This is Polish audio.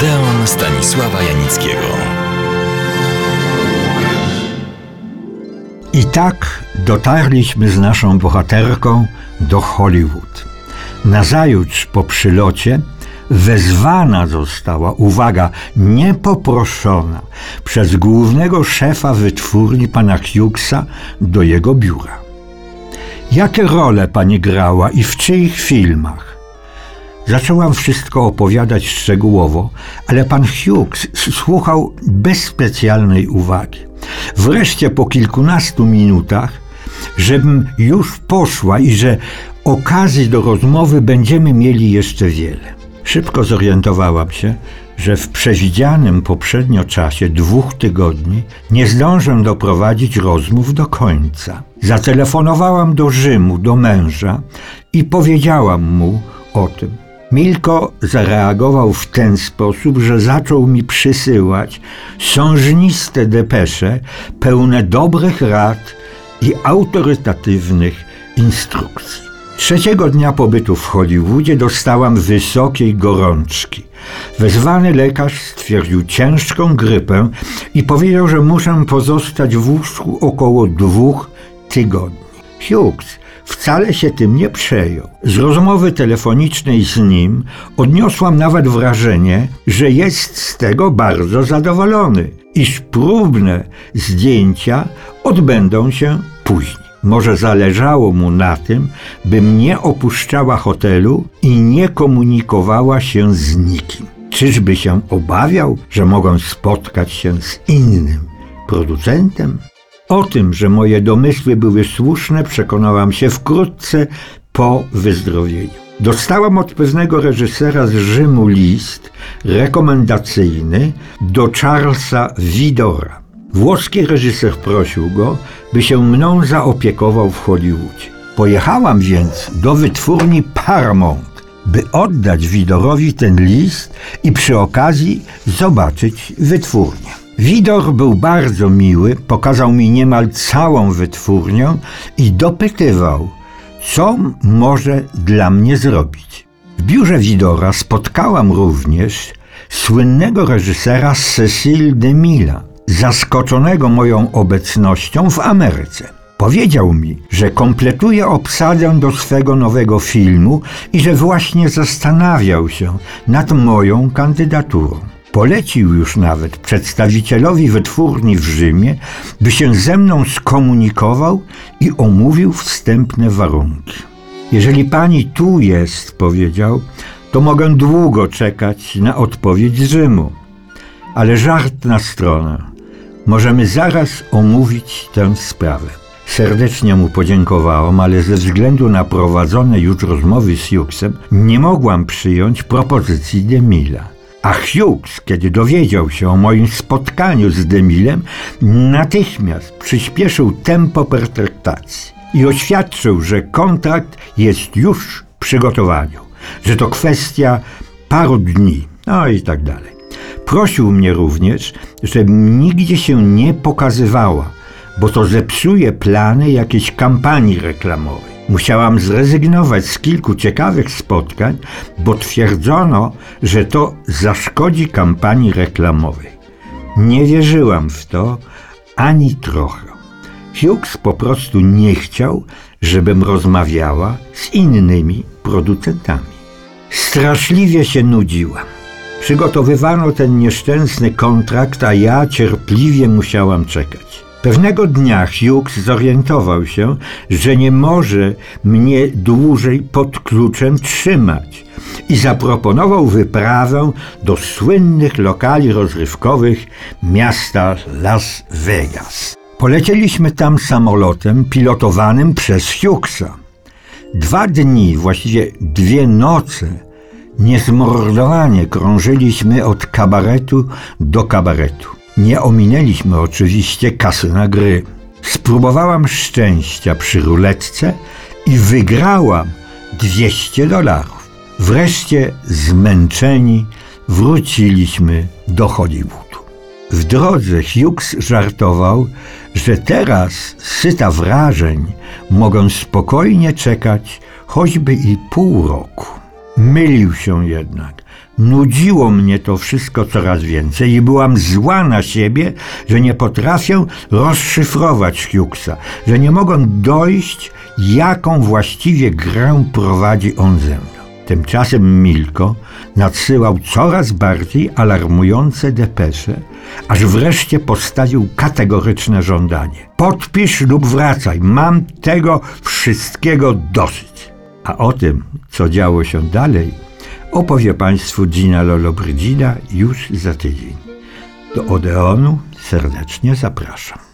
Odeon Stanisława Janickiego. I tak dotarliśmy z naszą bohaterką do Hollywood. Nazajutrz po przylocie wezwana została, uwaga, niepoproszona przez głównego szefa wytwórni pana Hughesa do jego biura. Jakie role pani grała i w czyich filmach? Zaczęłam wszystko opowiadać szczegółowo, ale pan Hughes słuchał bez specjalnej uwagi. Wreszcie po kilkunastu minutach, żebym już poszła i że okazji do rozmowy będziemy mieli jeszcze wiele. Szybko zorientowałam się, że w przewidzianym poprzednio czasie dwóch tygodni nie zdążę doprowadzić rozmów do końca. Zatelefonowałam do Rzymu, do męża i powiedziałam mu o tym. Milko zareagował w ten sposób, że zaczął mi przysyłać sążniste depesze pełne dobrych rad i autorytatywnych instrukcji. Trzeciego dnia pobytu w Hollywoodzie dostałam wysokiej gorączki. Wezwany lekarz stwierdził ciężką grypę i powiedział, że muszę pozostać w łóżku około dwóch tygodni. Hughes wcale się tym nie przejął. Z rozmowy telefonicznej z nim odniosłam nawet wrażenie, że jest z tego bardzo zadowolony, iż próbne zdjęcia odbędą się później. Może zależało mu na tym, bym nie opuszczała hotelu i nie komunikowała się z nikim. Czyżby się obawiał, że mogą spotkać się z innym producentem? O tym, że moje domysły były słuszne, przekonałam się wkrótce po wyzdrowieniu. Dostałam od pewnego reżysera z Rzymu list rekomendacyjny do Charlesa Widora. Włoski reżyser prosił go, by się mną zaopiekował w Hollywoodzie. Pojechałam więc do wytwórni Paramount, by oddać Widorowi ten list i przy okazji zobaczyć wytwórnię. Widor był bardzo miły, pokazał mi niemal całą wytwórnię i dopytywał, co może dla mnie zrobić. W biurze Widora spotkałam również słynnego reżysera Cecil DeMilla, zaskoczonego moją obecnością w Ameryce. Powiedział mi, że kompletuje obsadę do swego nowego filmu i że właśnie zastanawiał się nad moją kandydaturą. Polecił już nawet przedstawicielowi wytwórni w Rzymie, by się ze mną skomunikował i omówił wstępne warunki. Jeżeli pani tu jest, powiedział, to mogę długo czekać na odpowiedź z Rzymu. Ale żart na stronę. Możemy zaraz omówić tę sprawę. Serdecznie mu podziękowałam, ale ze względu na prowadzone już rozmowy z Hughesem nie mogłam przyjąć propozycji Demila. A Hughes, kiedy dowiedział się o moim spotkaniu z Demilem, natychmiast przyspieszył tempo pertraktacji i oświadczył, że kontrakt jest już w przygotowaniu, że to kwestia paru dni, no i tak dalej. Prosił mnie również, żebym nigdzie się nie pokazywała, bo to zepsuje plany jakiejś kampanii reklamowej. Musiałam zrezygnować z kilku ciekawych spotkań, bo twierdzono, że to zaszkodzi kampanii reklamowej. Nie wierzyłam w to ani trochę. Hughes po prostu nie chciał, żebym rozmawiała z innymi producentami. Straszliwie się nudziłam. Przygotowywano ten nieszczęsny kontrakt, a ja cierpliwie musiałam czekać. Pewnego dnia Hughes zorientował się, że nie może mnie dłużej pod kluczem trzymać i zaproponował wyprawę do słynnych lokali rozrywkowych miasta Las Vegas. Polecieliśmy tam samolotem pilotowanym przez Hughesa. Dwa dni, właściwie dwie noce, niezmordowanie krążyliśmy od kabaretu do kabaretu. Nie ominęliśmy oczywiście kasyna gry. Spróbowałam szczęścia przy ruletce i wygrałam 200 dolarów. Wreszcie zmęczeni wróciliśmy do Hollywoodu. W drodze Hughes żartował, że teraz, syta wrażeń, mogą spokojnie czekać choćby i pół roku. Mylił się jednak. Nudziło mnie to wszystko coraz więcej i byłam zła na siebie, że nie potrafię rozszyfrować Hughesa, że nie mogę dojść, jaką właściwie grę prowadzi on ze mną. Tymczasem Milko nadsyłał coraz bardziej alarmujące depesze, aż wreszcie postawił kategoryczne żądanie. Podpisz lub wracaj, mam tego wszystkiego dosyć. A o tym, co działo się dalej, opowie Państwu Gina Lollobrigida już za tydzień. Do Odeonu serdecznie zapraszam.